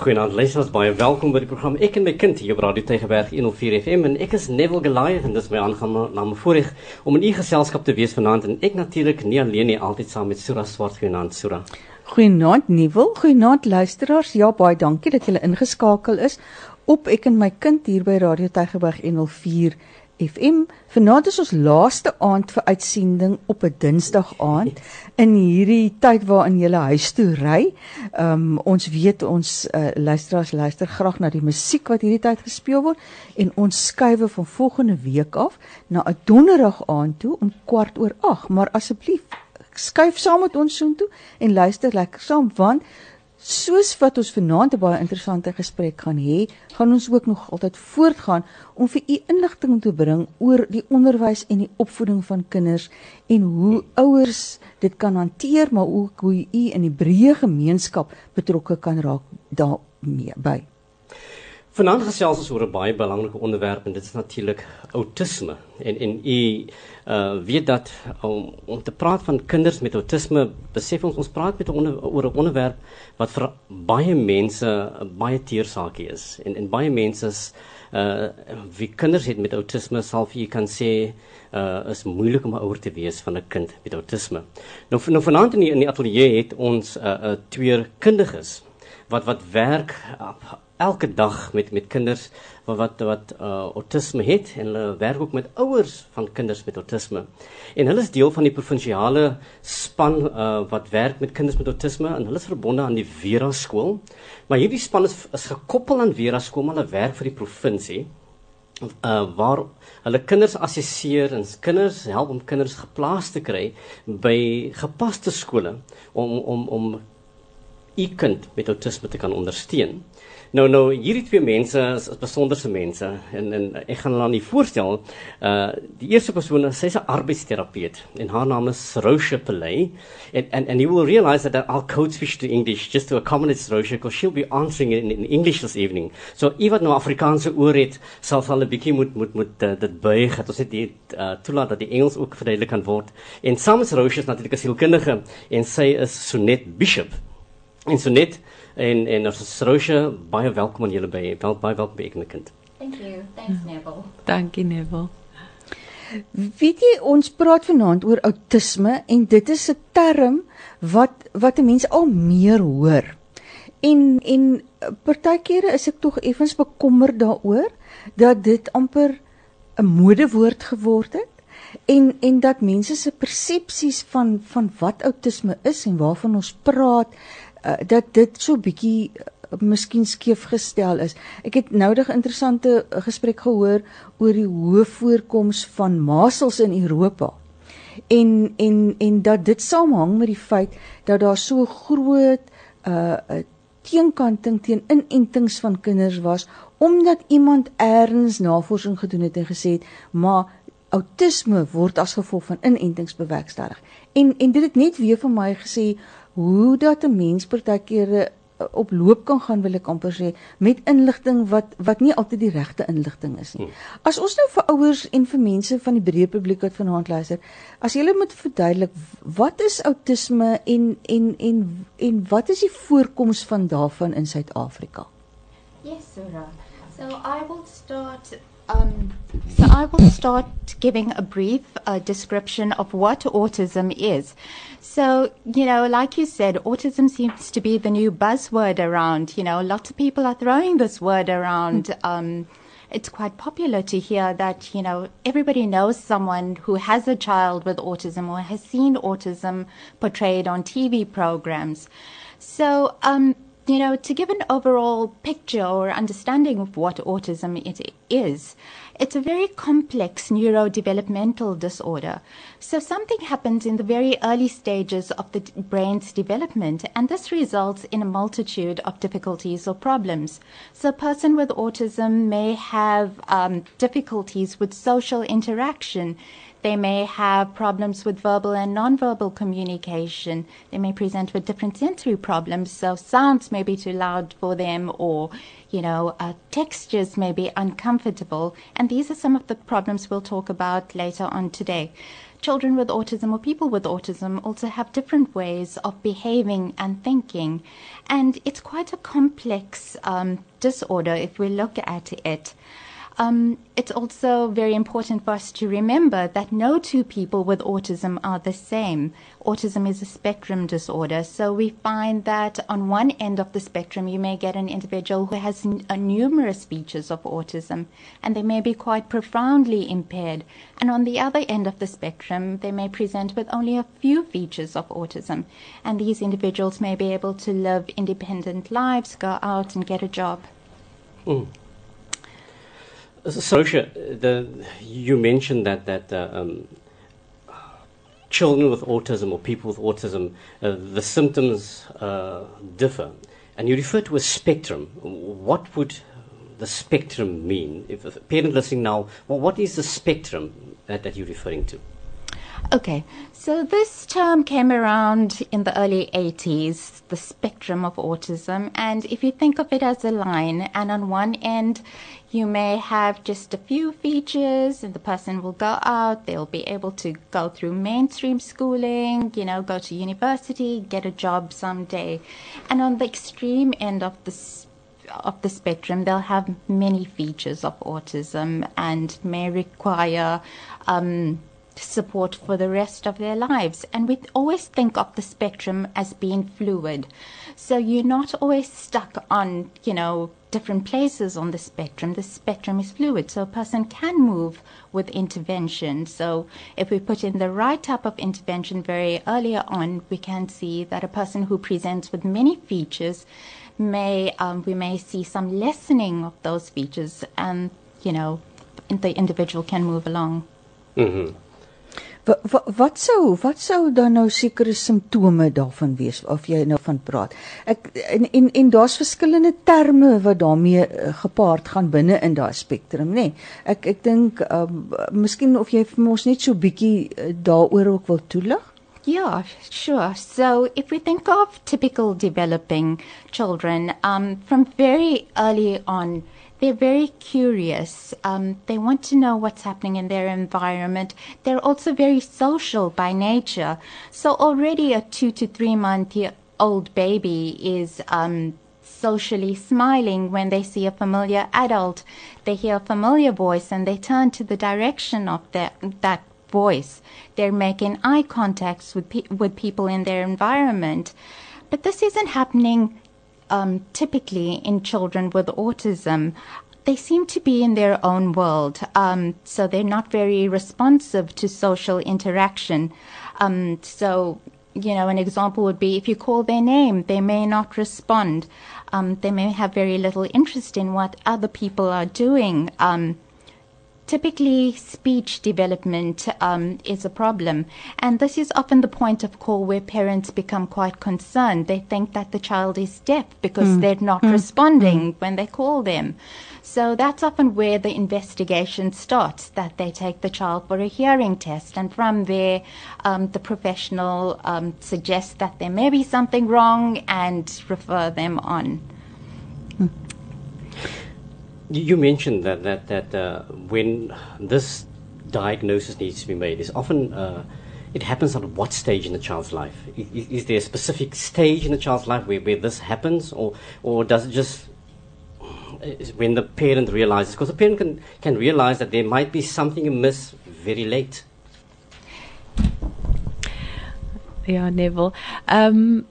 Goeienaand luisteraars, baie welkom by die program Ek en my kind hier op Radio Tygerberg 104 FM en ek is Neville Goliath en dis my aangename voorreg om in u geselskap te wees vanaand en ek natuurlik nie alleen nie, altyd saam met Sura Swart Goeienaand Sura. Goeienaand Neville, goeienaand luisteraars. Ja, baie dankie dat julle ingeskakel is op Ek en my kind hier by Radio Tygerberg 104 FM. Vanaand is ons laaste aand vir uitsending op 'n Dinsdag aand in hierdie tyd waarin jy huis toe ry. Um ons weet ons uh, luisteraars luister graag na die musiek wat hierdie tyd gespeel word en ons skuif van volgende week af na 'n donderdag aand toe om kwart oor 8. Maar asseblief skuif saam met ons soontoe en luister lekker saam want soos wat ons vanaand 'n baie interessante gesprek gaan hê, gaan ons ook nog altyd voortgaan om vir u inligting te bring oor die onderwys en die opvoeding van kinders en hoe ouers dit kan hanteer, maar ook hoe u in die breë gemeenskap betrokke kan raak daarmee by. Vanaand gesels ons oor 'n baie belangrike onderwerp en dit is natuurlik outisme. En en u uh weet dat om om te praat van kinders met outisme, besef ons ons praat met onder, oor 'n onderwerp wat vir baie mense 'n baie teersaakie is. En en baie mense is uh wie kinders het met outisme sal vir u kan sê uh is moeilik om 'n ouer te wees van 'n kind met outisme. Nou nou vanaand in die, in die ateljee het ons 'n uh, 'n uh, twee kundiges wat wat werk uh, elke dag met met kinders wat wat wat uh, autisme het en hulle werk ook met ouers van kinders met autisme. En hulle is deel van die provinsiale span uh, wat werk met kinders met autisme en hulle is verbonde aan die Vera skool. Maar hierdie span is is gekoppel aan Vera skool, maar hulle werk vir die provinsie uh waar hulle kinders assesseer en kinders help om kinders geplaas te kry by gepaste skole om om om u kind met autisme te kan ondersteun. Nou nou hierdie twee mense is, is besonderse mense en en ek gaan hulle aan u voorstel. Uh die eerste persoon is sy's 'n arbeidsterapeut en haar naam is Rosha Pillay and, and and you will realize that I'll code switch to English just to accommodate Rosha because she'll be answering in, in English this evening. So even nou Afrikaanse oor het sal hulle bietjie moet moet moet uh, dit buig dat ons net die uh, toelaat dat die Engels ook verduidelik kan word. En saam is Rosha natuurlik 'n sielkundige en sy is Sonet Bishop. En Sonet En en ons is Rosha, baie welkom aan julle by. Wel baie welkom by Eknekind. Thank you. Thanks Neville. Dankie Neville. Weet jy ons praat vanaand oor outisme en dit is 'n term wat wat mense al meer hoor. En en partykeere is ek tog effens bekommerd daaroor dat dit amper 'n modewoord geword het en en dat mense se persepsies van van wat outisme is en waarvan ons praat uh, dat dit so bietjie uh, miskien skeef gestel is. Ek het noudig interessante uh, gesprek gehoor oor die hoë voorkoms van masels in Europa. En en en dat dit saamhang met die feit dat daar so groot uh, uh teenkanting teen inentings van kinders was omdat iemand eers navorsing gedoen het en gesê het maar autisme word as gevolg van inentings bewerkstellig. En en dit het net weer vir my gesê hoe dat 'n mens partykeer eh, op loop kan gaan wil ek amper sê met inligting wat wat nie altyd die regte inligting is nie. Hmm. As ons nou vir ouers en vir mense van die breë publiek wat vanaand luister, as jy moet verduidelik wat is outisme en en en en wat is die voorkoms van daarvan in Suid-Afrika? Yes, Sura. So I will start Um, so I will start giving a brief uh, description of what autism is. So, you know, like you said, autism seems to be the new buzzword around. You know, lots of people are throwing this word around. Mm. Um, it's quite popular to hear that, you know, everybody knows someone who has a child with autism or has seen autism portrayed on TV programs. So, um, you know, to give an overall picture or understanding of what autism it is, it's a very complex neurodevelopmental disorder. So something happens in the very early stages of the brain's development, and this results in a multitude of difficulties or problems. So a person with autism may have um, difficulties with social interaction they may have problems with verbal and nonverbal communication. They may present with different sensory problems. So sounds may be too loud for them or, you know, uh, textures may be uncomfortable. And these are some of the problems we'll talk about later on today. Children with autism or people with autism also have different ways of behaving and thinking. And it's quite a complex um, disorder if we look at it. Um, it's also very important for us to remember that no two people with autism are the same. Autism is a spectrum disorder, so we find that on one end of the spectrum, you may get an individual who has n- numerous features of autism, and they may be quite profoundly impaired. And on the other end of the spectrum, they may present with only a few features of autism, and these individuals may be able to live independent lives, go out and get a job. Mm. Sosha, the you mentioned that that uh, um, children with autism or people with autism, uh, the symptoms uh, differ, and you refer to a spectrum. What would the spectrum mean? If a parent listening now, well, what is the spectrum that, that you're referring to? Okay, so this term came around in the early 80s, the spectrum of autism. And if you think of it as a line, and on one end, you may have just a few features, and the person will go out, they'll be able to go through mainstream schooling, you know, go to university, get a job someday. And on the extreme end of the of the spectrum, they'll have many features of autism and may require um, support for the rest of their lives. And we always think of the spectrum as being fluid. So you're not always stuck on, you know, different places on the spectrum. The spectrum is fluid, so a person can move with intervention. So if we put in the right type of intervention very earlier on, we can see that a person who presents with many features may um, we may see some lessening of those features, and you know, the individual can move along. Mm-hmm. Wat wat, sou wat sou dan nou sekere simptome daarvan wees of jy nou van praat? Ek en en, en daar's verskillende terme wat daarmee uh, gepaard gaan binne in daai spektrum, nê? Nee. Ek ek dink um, miskien of jy vir ons net so bietjie uh, daaroor ook wil toelig? Yeah, sure. So if we think of typical developing children, um, from very early on, they're very curious. Um, they want to know what's happening in their environment. They're also very social by nature. So already a two to three month old baby is um, socially smiling when they see a familiar adult. They hear a familiar voice and they turn to the direction of that, that voice. They're making eye contacts with, pe- with people in their environment. But this isn't happening um, typically in children with autism, they seem to be in their own world. Um, so they're not very responsive to social interaction. Um, so, you know, an example would be if you call their name, they may not respond. Um, they may have very little interest in what other people are doing. Um, Typically, speech development um, is a problem, and this is often the point of call where parents become quite concerned. They think that the child is deaf because mm. they're not mm. responding mm. when they call them. So that's often where the investigation starts, that they take the child for a hearing test, and from there, um, the professional um, suggests that there may be something wrong and refer them on. You mentioned that that that uh, when this diagnosis needs to be made, is often uh, it happens at what stage in the child's life? Is, is, there a specific stage in the child's life where, where this happens, or or does it just when the parent realizes? Because the parent can can realize that there might be something amiss very late. Ja, Neville. Um,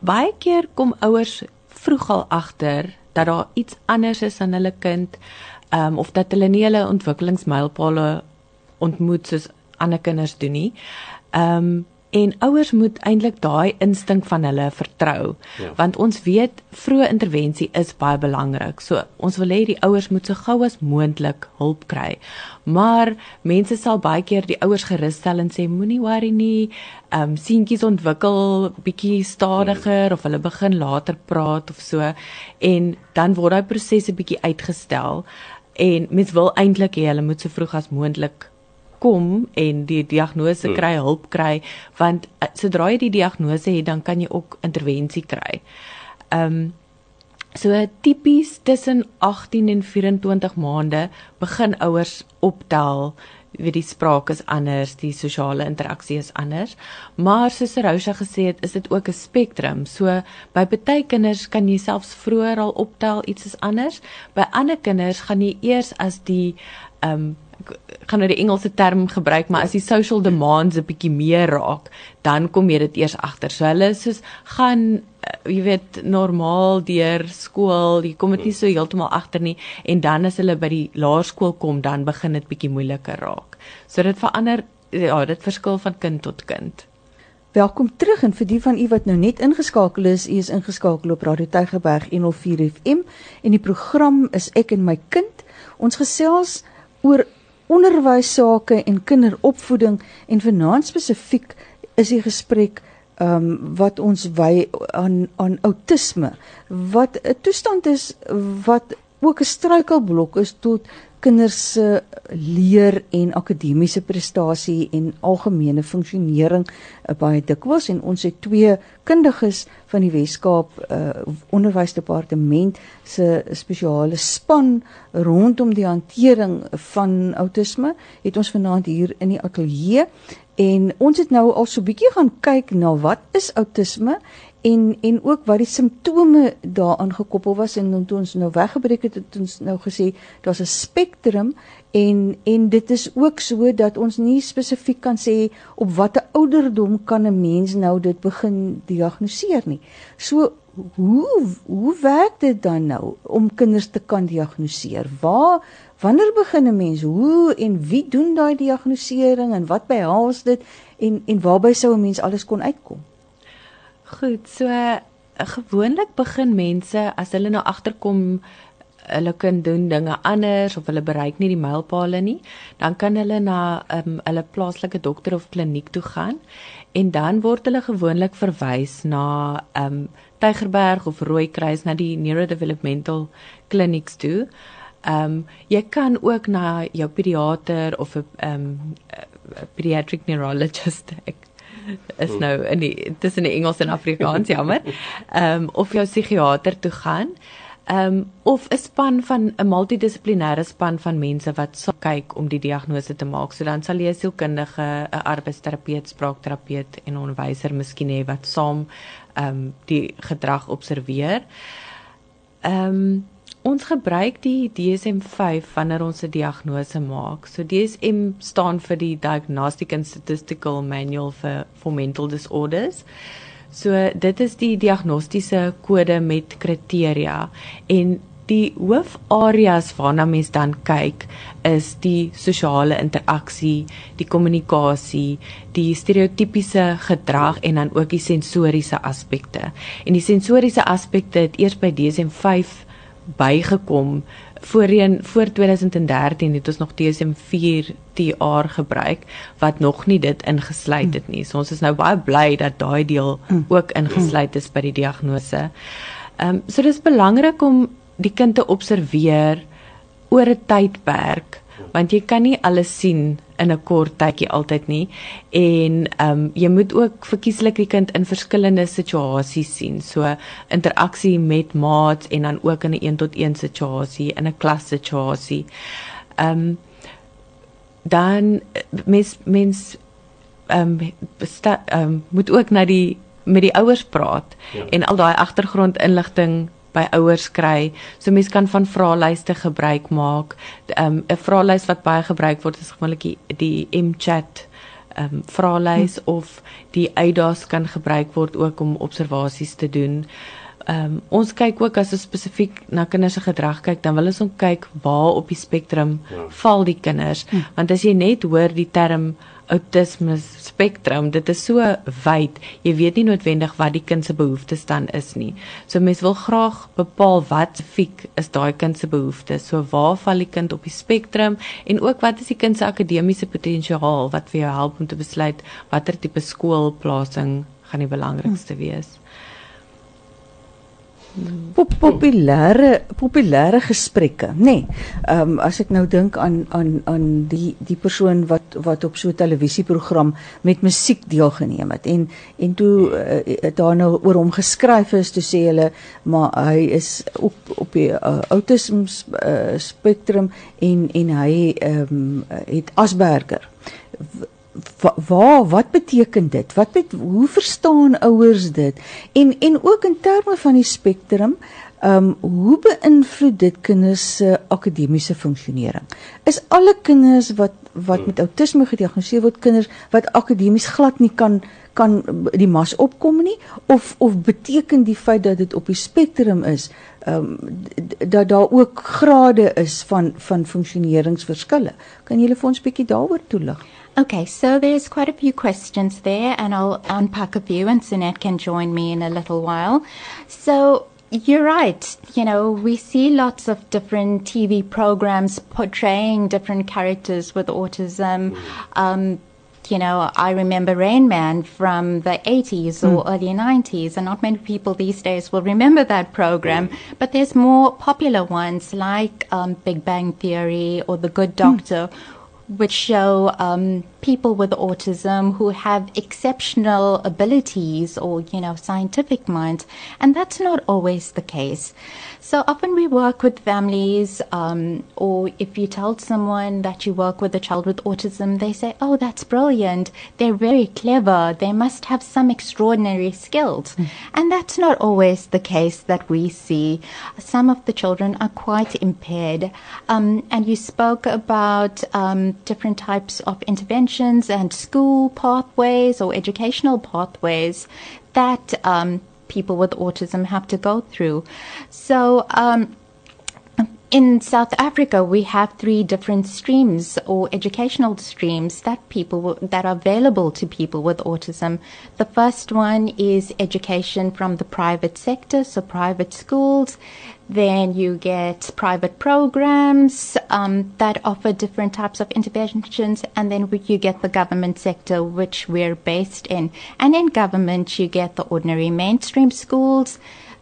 baie keer kom ouers vroeg al agter dat daar iets anders is aan hulle kind ehm um, of dat hulle nie hulle ontwikkelingsmylpale ontmoet soos ander kinders doen nie. Ehm um, en ouers moet eintlik daai instink van hulle vertrou ja. want ons weet vroeë intervensie is baie belangrik. So ons wil hê die ouers moet so gou as moontlik hulp kry. Maar mense sal baie keer die ouers gerusstel en sê moenie worry nie. Ehm um, seentjies ontwikkel bietjie stadiger of hulle begin later praat of so en dan word daai prosesse bietjie uitgestel en mens wil eintlik hê hulle moet so vroeg as moontlik kom en die diagnose hmm. kry, hulp kry, want uh, sodra jy die diagnose het, dan kan jy ook intervensie kry. Ehm um, so tipies tussen 18 en 24 maande begin ouers optel wie die spraak is anders, die sosiale interaksie is anders. Maar soos Rosa gesê het, is dit ook 'n spektrum. So by party kinders kan jy selfs vroeër al optel iets is anders. By ander kinders gaan jy eers as die ehm um, gaan nou die Engelse term gebruik, maar as die social demands 'n bietjie meer raak, dan kom jy dit eers agter. So hulle soos gaan uh, jy weet normaal deur skool, jy kom dit nie so heeltemal agter nie en dan as hulle by die laerskool kom, dan begin dit bietjie moeiliker raak. So dit verander ja, dit verskil van kind tot kind. Welkom terug en vir die van u wat nou net ingeskakel is, u is ingeskakel op Radio Tygerberg 104 FM en die program is ek en my kind. Ons gesels oor onderwys sake en kinderopvoeding en vanaand spesifiek is die gesprek ehm um, wat ons wy aan aan outisme wat 'n toestand is wat ook 'n struikelblok is tot kinders se leer en akademiese prestasie en algemene funksionering uh, baie dikwels. En ons het twee kundiges van die Wes-Kaap uh, onderwysdepartement se spesiale span rondom die hantering van outisme het ons vanaand hier in die ateljee en ons het nou al so 'n bietjie gaan kyk na wat is outisme en en ook wat die simptome daaraan gekoppel was en toe ons nou weggebreek het het ons nou gesê daar's 'n spektrum en en dit is ook so dat ons nie spesifiek kan sê op watter ouderdom kan 'n mens nou dit begin diagnoseer nie. So hoe hoe werk dit dan nou om kinders te kan diagnoseer? Waar wanneer begin 'n mens? Hoe en wie doen daai diagnosering en wat behels dit en en waarby sou 'n mens alles kon uitkom? Goed, so gewoonlik begin mense as hulle nou agterkom hulle kan doen dinge anders of hulle bereik nie die mylpale nie, dan kan hulle na um, hulle plaaslike dokter of kliniek toe gaan en dan word hulle gewoonlik verwys na um Tygerberg of Rooikruis na die neurodevelopmental clinics toe. Um jy kan ook na jou pediater of 'n um pediatric neurologist ek is nou in die tussen die Engels en Afrikaans jammer. Ehm um, of jou psigiater toe gaan. Ehm um, of 'n span van 'n multidissiplinêre span van mense wat sal kyk om die diagnose te maak. So dan sal jy 'n sielkundige, 'n arbeidsterapeut, spraakterapeut en 'n onderwyser miskien hê wat saam ehm um, die gedrag observeer. Ehm um, Ons gebruik die DSM-5 wanneer ons 'n diagnose maak. So DSM staan vir die Diagnostic and Statistical Manual for for Mental Disorders. So dit is die diagnostiese kode met kriteria en die hoofareas waarna mens dan kyk is die sosiale interaksie, die kommunikasie, die stereotypiese gedrag en dan ook die sensoriese aspekte. En die sensoriese aspekte het eers by DSM-5 bygekom voorheen voor 2013 het ons nog DSM-4 TR gebruik wat nog nie dit ingesluit het nie. So ons is nou baie bly dat daai deel ook ingesluit is by die diagnose. Ehm um, so dis belangrik om die kind te observeer oor 'n tydperk want jy kan nie alles sien in 'n kort tydjie altyd nie. En ehm um, jy moet ook verkieslik die kind in verskillende situasies sien. So interaksie met maats en dan ook in 'n 1 tot 1 situasie in 'n klas situasie. Ehm um, dan mens mens ehm um, ehm um, moet ook na die met die ouers praat ja. en al daai agtergrondinligting by ouers kry. So mense kan van vraelyste gebruik maak. Ehm, 'n um, vraelys wat baie gebruik word is gewoonlik die, die M-chat ehm um, vraelys hm. of die uitdaas kan gebruik word ook om observasies te doen. Ehm um, ons kyk ook as ons spesifiek na kinders se gedrag kyk, dan wil ons ook kyk waar op die spektrum ja. val die kinders. Hm. Want as jy net hoor die term autisme spektrum, dit is so wyd. Jy weet nie noodwendig wat die kind se behoeftes dan is nie. So mense wil graag bepaal wat spesifiek is daai kind se behoeftes. So waar val die kind op die spektrum en ook wat is die kind se akademiese potensiaal wat vir jou help om te besluit watter tipe skoolplasing gaan die belangrikste wees. Pop populêre populêre gesprekke, nê. Nee. Ehm um, as ek nou dink aan aan aan die die persoon wat wat op so 'n televisieprogram met musiek deelgeneem het en en toe uh, daar nou oor hom geskryf is, toe sê hulle maar hy is op op die uh, autism uh, spektrum en en hy ehm um, het Asperger waar wat beteken dit? Wat bet, hoe verstaan ouers dit? En en ook in terme van die spektrum, ehm um, hoe beïnvloed dit kinders se akademiese funksionering? Is alle kinders wat wat met outisme gediagnoseer word kinders wat akademies glad nie kan kan die mas opkom nie of of beteken die feit dat dit op die spektrum is ehm um, dat daar ook grade is van van funksioneringsverskille. Kan jy vir ons bietjie daaroor toelig? Okay, so there's quite a few questions there, and I'll unpack a few, and Sunette can join me in a little while. So, you're right. You know, we see lots of different TV programs portraying different characters with autism. Um, you know, I remember Rain Man from the 80s or mm. early 90s, and not many people these days will remember that program. Mm. But there's more popular ones like um, Big Bang Theory or The Good Doctor, mm which show um, people with autism who have exceptional abilities or, you know, scientific minds. And that's not always the case. So often we work with families, um, or if you tell someone that you work with a child with autism, they say, Oh, that's brilliant. They're very clever. They must have some extraordinary skills. Mm. And that's not always the case that we see. Some of the children are quite impaired. Um, and you spoke about um, different types of and school pathways or educational pathways that um, people with autism have to go through. So, um, in South Africa, we have three different streams or educational streams that people that are available to people with autism. The first one is education from the private sector, so private schools. Then you get private programs um, that offer different types of interventions, and then you get the government sector, which we're based in. And in government, you get the ordinary mainstream schools,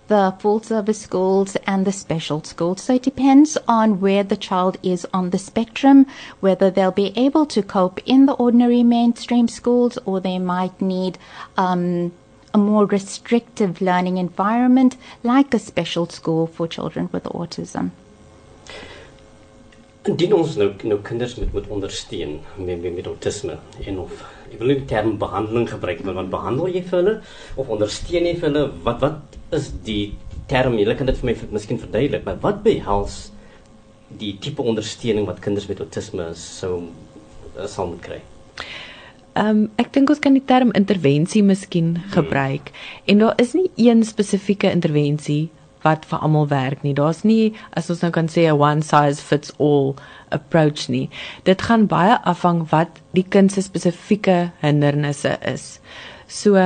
the full service schools, and the special schools. So it depends on where the child is on the spectrum, whether they'll be able to cope in the ordinary mainstream schools, or they might need um, a more restrictive learning environment like a special school for children with autism. Indien ons nou nou kinders met moet ondersteun met met, met autisme en of ek wil nie die term behandeling gebruik maar wat behandel jy vir hulle of ondersteun jy vir hulle wat wat is die term jy kan dit vir my miskien verduidelik maar wat behels die tipe ondersteuning wat kinders met autisme sou sal moet kry Ehm um, ek dink ons kan die term intervensie miskien gebruik hmm. en daar is nie een spesifieke intervensie wat vir almal werk nie. Daar's nie as ons nou kan sê 'n one size fits all approach nie. Dit gaan baie afhang wat die kind se spesifieke hindernisse is. So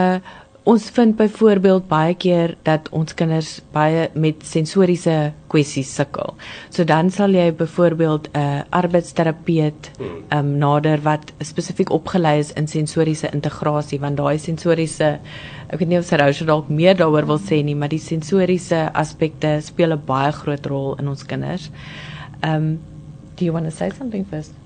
ons vind byvoorbeeld baie keer dat ons kinders baie met sensoriese kwessies sukkel. So dan sal jy byvoorbeeld 'n uh, arbeidsterapeut hmm. um, nader wat spesifiek opgelei is in sensoriese integrasie want daai sensoriese ek weet nie of Sarah dalk meer daaroor wil sê nie, maar die sensoriese aspekte speel 'n baie groot rol in ons kinders. Um do you want to say something first?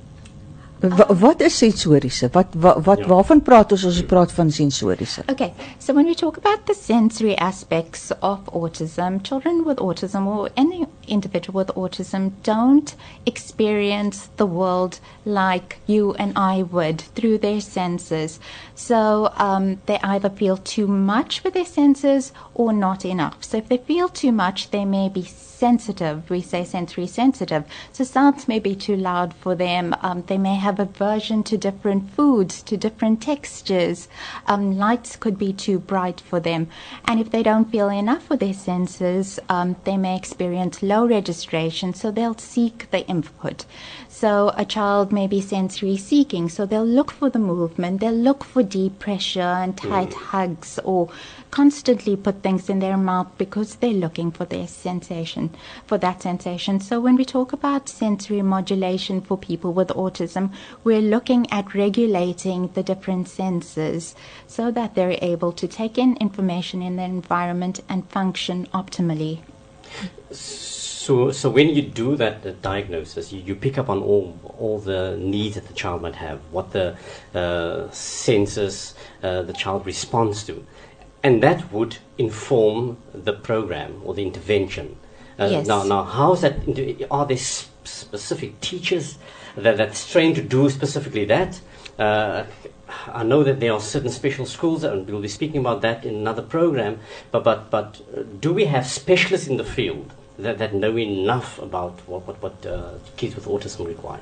Wat is sensoriese? Wat wat, wat ja. waarvan praat ons as ons praat van sensoriese? Okay, so when we talk about the sensory aspects of autism, children with autism or any individual with autism don't experience the world like you and I would through their senses. So um, they either feel too much with their senses or not enough. So if they feel too much, they may be sensitive. We say sensory sensitive. So sounds may be too loud for them. Um, they may have aversion to different foods, to different textures. Um, lights could be too bright for them. And if they don't feel enough with their senses, um, they may experience low registration. So they'll seek the input. So a child may be sensory seeking, so they'll look for the movement, they'll look for deep pressure and tight mm. hugs or constantly put things in their mouth because they're looking for their sensation, for that sensation. So when we talk about sensory modulation for people with autism, we're looking at regulating the different senses so that they're able to take in information in their environment and function optimally. So, so when you do that diagnosis, you, you pick up on all all the needs that the child might have, what the uh, senses uh, the child responds to, and that would inform the program or the intervention. Uh, Yes. Now, now, how is that? Are there specific teachers that that's trained to do specifically that? Uh, I know that there are certain special schools, and we'll be speaking about that in another program. But but but uh, do we have specialists in the field that, that know enough about what what, what uh, kids with autism require?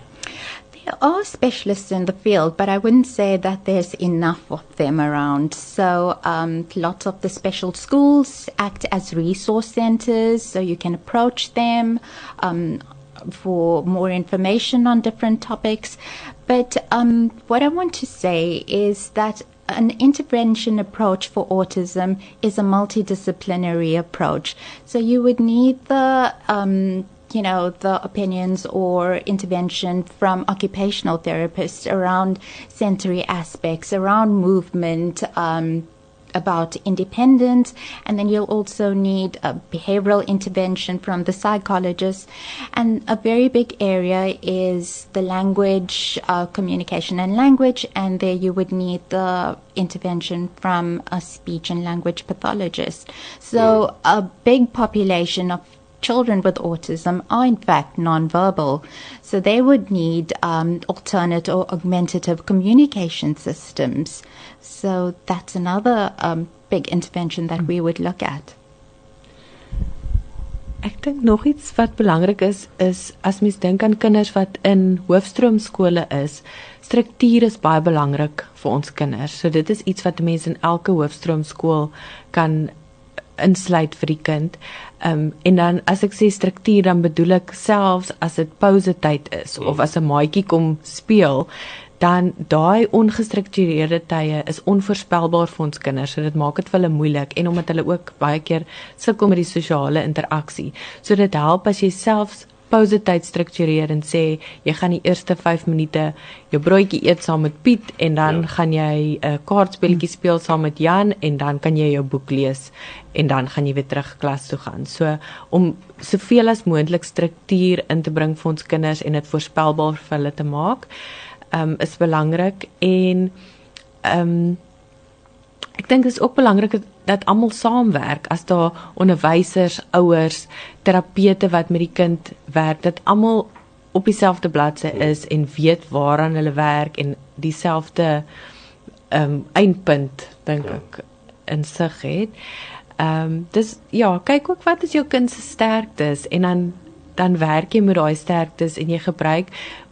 There are specialists in the field, but I wouldn't say that there's enough of them around. So, um, lots of the special schools act as resource centers, so you can approach them um, for more information on different topics. But um, what I want to say is that an intervention approach for autism is a multidisciplinary approach. So you would need the um, you know, the opinions or intervention from occupational therapists around sensory aspects, around movement, um, about independence, and then you'll also need a behavioral intervention from the psychologist. And a very big area is the language, uh, communication and language, and there you would need the intervention from a speech and language pathologist. So a big population of children with autism are in fact nonverbal. So they would need um, alternate or augmentative communication systems. So that's another um, big intervention that we would look at. Ek dink nog iets wat belangrik is is as mens dink aan kinders wat in hoofstroomskole is, struktuur is baie belangrik vir ons kinders. So dit is iets wat mense in elke hoofstroomskool kan insluit vir die kind. Ehm um, en dan as ek sê struktuur dan bedoel ek selfs as dit pouse tyd is of as 'n maatjie kom speel, dan daai ongestruktureerde tye is onvoorspelbaar vir ons kinders. So dit maak dit vir hulle moeilik en omdat hulle ook baie keer sukkel met die sosiale interaksie. So dit help as jy selfs pouse tyd struktureer en sê jy gaan die eerste 5 minute jou broodjie eet saam met Piet en dan Ja. gaan jy 'n uh, kaartspelletjie speel saam met Jan en dan kan jy jou boek lees en dan gaan jy weer terug klas toe gaan. So om soveel as moontlik struktuur in te bring vir ons kinders en dit voorspelbaar vir hulle te maak, um, is belangrik en ehm um, ek dink dit is ook belangrik dat, almal saamwerk as daar onderwysers, ouers, terapeute wat met die kind werk, dat almal op dieselfde bladsy is en weet waaraan hulle werk en dieselfde ehm um, eindpunt dink Ja. ek in sig het. Ehm um, dis ja, kyk ook wat is jou kind se sterktes en dan dan werk jy met daai sterktes en jy gebruik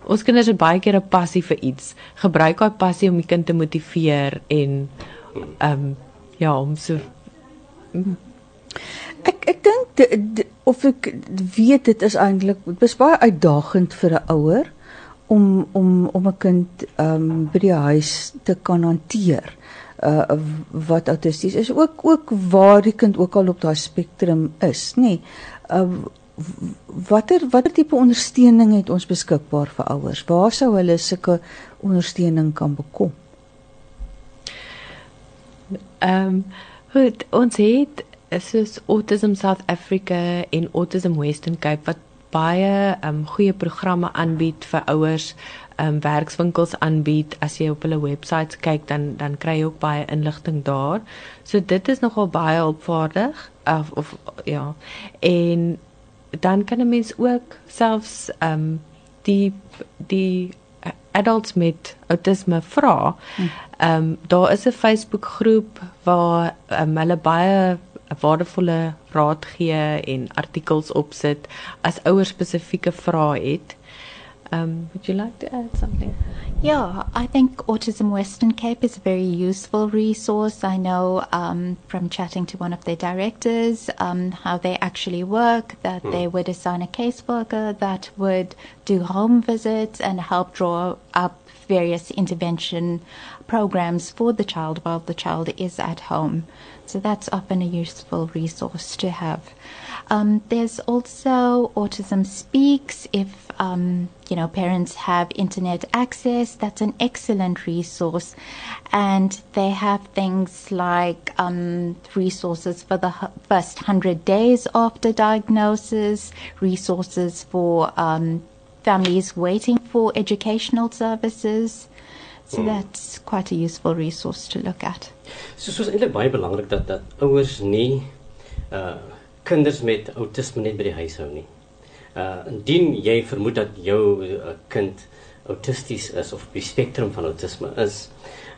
ons kinders het baie keer 'n passie vir iets. Gebruik daai passie om die kind te motiveer en ehm um, ja, om so Ek ek dink di- di- of ek weet dit is eintlik baie uitdagend vir 'n ouer om om om 'n kind ehm um, by die huis te kan hanteer uh wat autisties is. Ook ook waar die kind ook al op daai spektrum is nê. Nee. uh watter watter tipe ondersteuning het ons beskikbaar vir ouers waar sou hulle sulke ondersteuning kan bekom Ehm um, goed, ons het soos Autism South Africa en Autism Western Cape wat baie ehm um, goeie programme aanbied vir ouers, ehm um, werkswinkels aanbied. As jy op hulle webwerf kyk, dan dan kry jy ook baie inligting daar. So dit is nogal baie hulpvaardig of of ja. En dan kan 'n mens ook selfs ehm um, die die adults met autisme vra. Ehm um, daar is 'n Facebook groep waar um, hulle baie waardevolle raad gee en artikels opsit as ouers spesifieke vrae het. Um would you like to add something? Yeah, I think Autism Western Cape is a very useful resource. I know um, from chatting to one of their directors um, how they actually work, that they would assign a caseworker that would do home visits and help draw up various intervention programs for the child while the child is at home. So that's often a useful resource to have. Um, there's also Autism Speaks. If um, you know parents have internet access, that's an excellent resource, and they have things like um, resources for the first hundred days after diagnosis, resources for um, families waiting for educational services. So mm. that's quite a useful resource to look at. So soos eintlik baie belangrik dat dat ouers nie uh kinders met autisme net by die huis hou nie. Uh indien jy vermoed dat jou uh, kind autisties is of die spektrum van autisme is,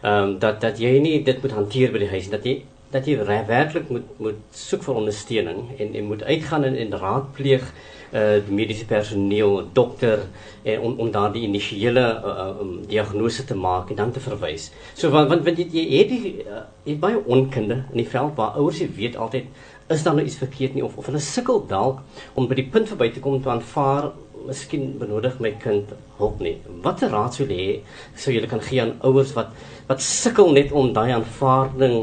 ehm um, dat dat jy nie dit moet hanteer by die huis dat jy dat jy werklik moet moet soek vir ondersteuning en en moet uitgaan en, en raadpleeg uh die mediese personeel, dokter en om om daardie initiële uh, um, diagnose te maak en dan te verwys. So want want, want jy, jy het die uh, jy baie onkunde in die veld waar ouers jy weet altyd is daar nou iets verkeerd nie of of hulle sukkel dalk om by die punt verby te kom toe aanvaar miskien benodig my kind hulp nie. Watter raad sou jy hê sou jy kan gee aan ouers wat wat sukkel net om daai aanvaarding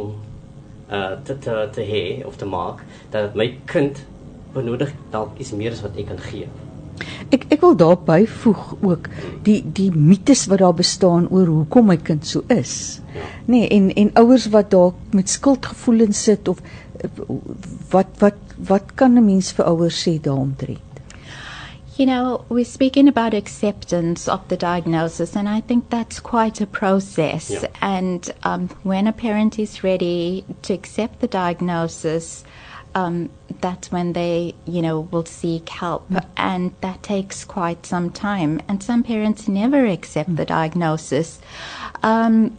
uh te te te hê of te maak dat my kind benodig dalk iets meer as wat ek kan gee. Ek ek wil daar byvoeg ook die die mites wat daar bestaan oor hoekom my kind so is. Ja. Nee, en en ouers wat dalk met skuldgevoelens sit of wat wat wat kan 'n mens vir ouers sê daaromtrent? You know, we're speaking about acceptance of the diagnosis, and I think that's quite a process. Yeah. And um, when a parent is ready to accept the diagnosis, um, that's when they, you know, will seek help. Mm. And that takes quite some time. And some parents never accept mm. the diagnosis. Um,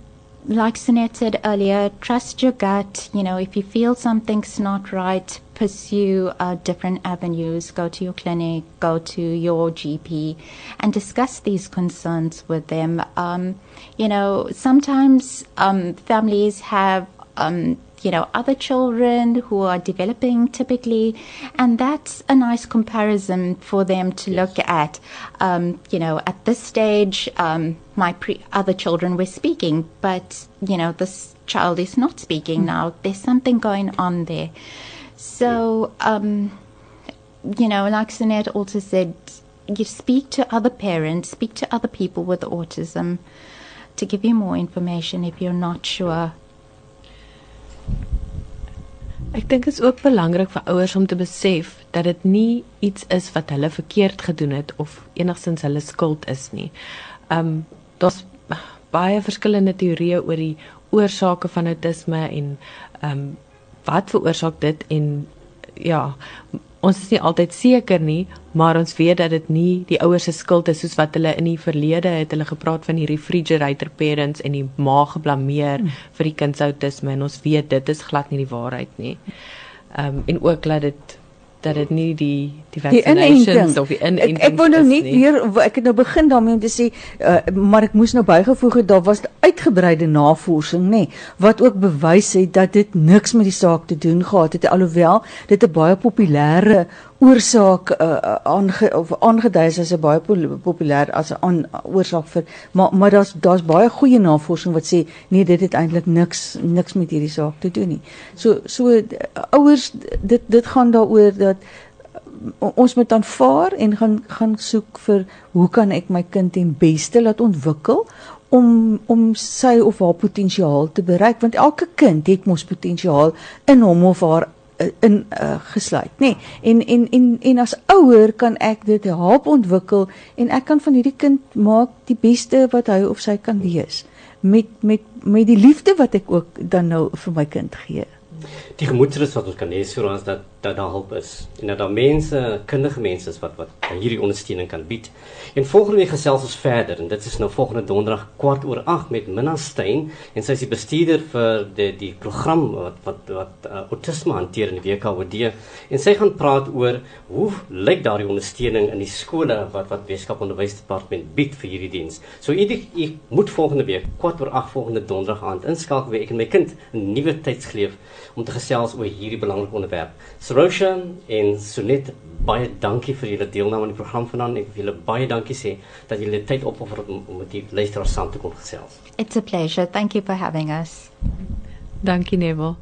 like Sunette said earlier, trust your gut. You know, if you feel something's not right, pursue uh, different avenues. Go to your clinic, go to your GP, and discuss these concerns with them. Um, you know, sometimes um, families have um, you know other children who are developing typically. And that's a nice comparison for them to yes. look at. Um, you know at this stage um, my pre- other children were speaking but you know this child is not speaking mm. now. There's something going on there. So um, you know like Sunette also said you speak to other parents speak to other people with autism to give you more information if you're not sure Ek dink dit is ook belangrik vir ouers om te besef dat dit nie iets is wat hulle verkeerd gedoen het of enigstens hulle skuld is nie. Um daar's baie verskillende teorieë oor die oorsake van autisme en um wat veroorsaak dit en ja, ons is nie altyd seker nie, maar ons weet dat dit nie die ouers se skuld is soos wat hulle in die verlede het hulle gepraat van die refrigerator parents en die ma geblameer hmm. vir die kind se autisme en ons weet dit is glad nie die waarheid nie. Ehm um, en ook dat dit dat dit nie die die vaccinations of die inentings ek, ek wou nou net weer ek het nou begin daarmee om te sê uh, maar ek moes nou bygevoeg het daar was uitgebreide navorsing nê nee, wat ook bewys het dat dit niks met die saak te doen gehad het alhoewel dit 'n baie populêre oorsaak uh, aange of aangedui is as 'n baie populêr as 'n oorsaak vir maar maar daar's daar's baie goeie navorsing wat sê nee dit het eintlik niks niks met hierdie saak te doen nie. So so uh, ouers dit dit gaan daaroor dat ons moet aanvaar en gaan gaan soek vir hoe kan ek my kind ten beste laat ontwikkel om om sy of haar potensiaal te bereik want elke kind het mos potensiaal in hom of haar Eh, in uh, gesluit, nê. Nee. En en en en as ouer kan ek dit help ontwikkel en ek kan van hierdie kind maak die beste wat hy of sy kan wees met met met die liefde wat ek ook dan nou vir my kind gee. Die gemoedsrus wat ons kan hê so ons dat dat daar hulp is en dat daar mense, kundige mense is wat wat hierdie ondersteuning kan bied. En volgende week gesels ons verder en dit is nou volgende donderdag kwart oor 8 met Minna Stein en sy is die bestuurder vir die die program wat wat wat uh, autisme hanteer in die WKOD en sy gaan praat oor hoe lyk daardie ondersteuning in die skole wat wat Weskaap Onderwysdepartement bied vir hierdie diens. So u ek moet volgende week kwart oor 8 volgende donderdag aand inskakel weer ek en my kind 'n nuwe tydsgeleef om te gesels oor hierdie belangrike onderwerp Sarosha en Sonet, baie dankie vir julle deelname aan die program vanaand. Ek wil julle baie dankie sê dat julle tyd opoffer om, om met die luisteraars saam te kom gesels. It's a pleasure. Thank you for having us. Dankie Neville.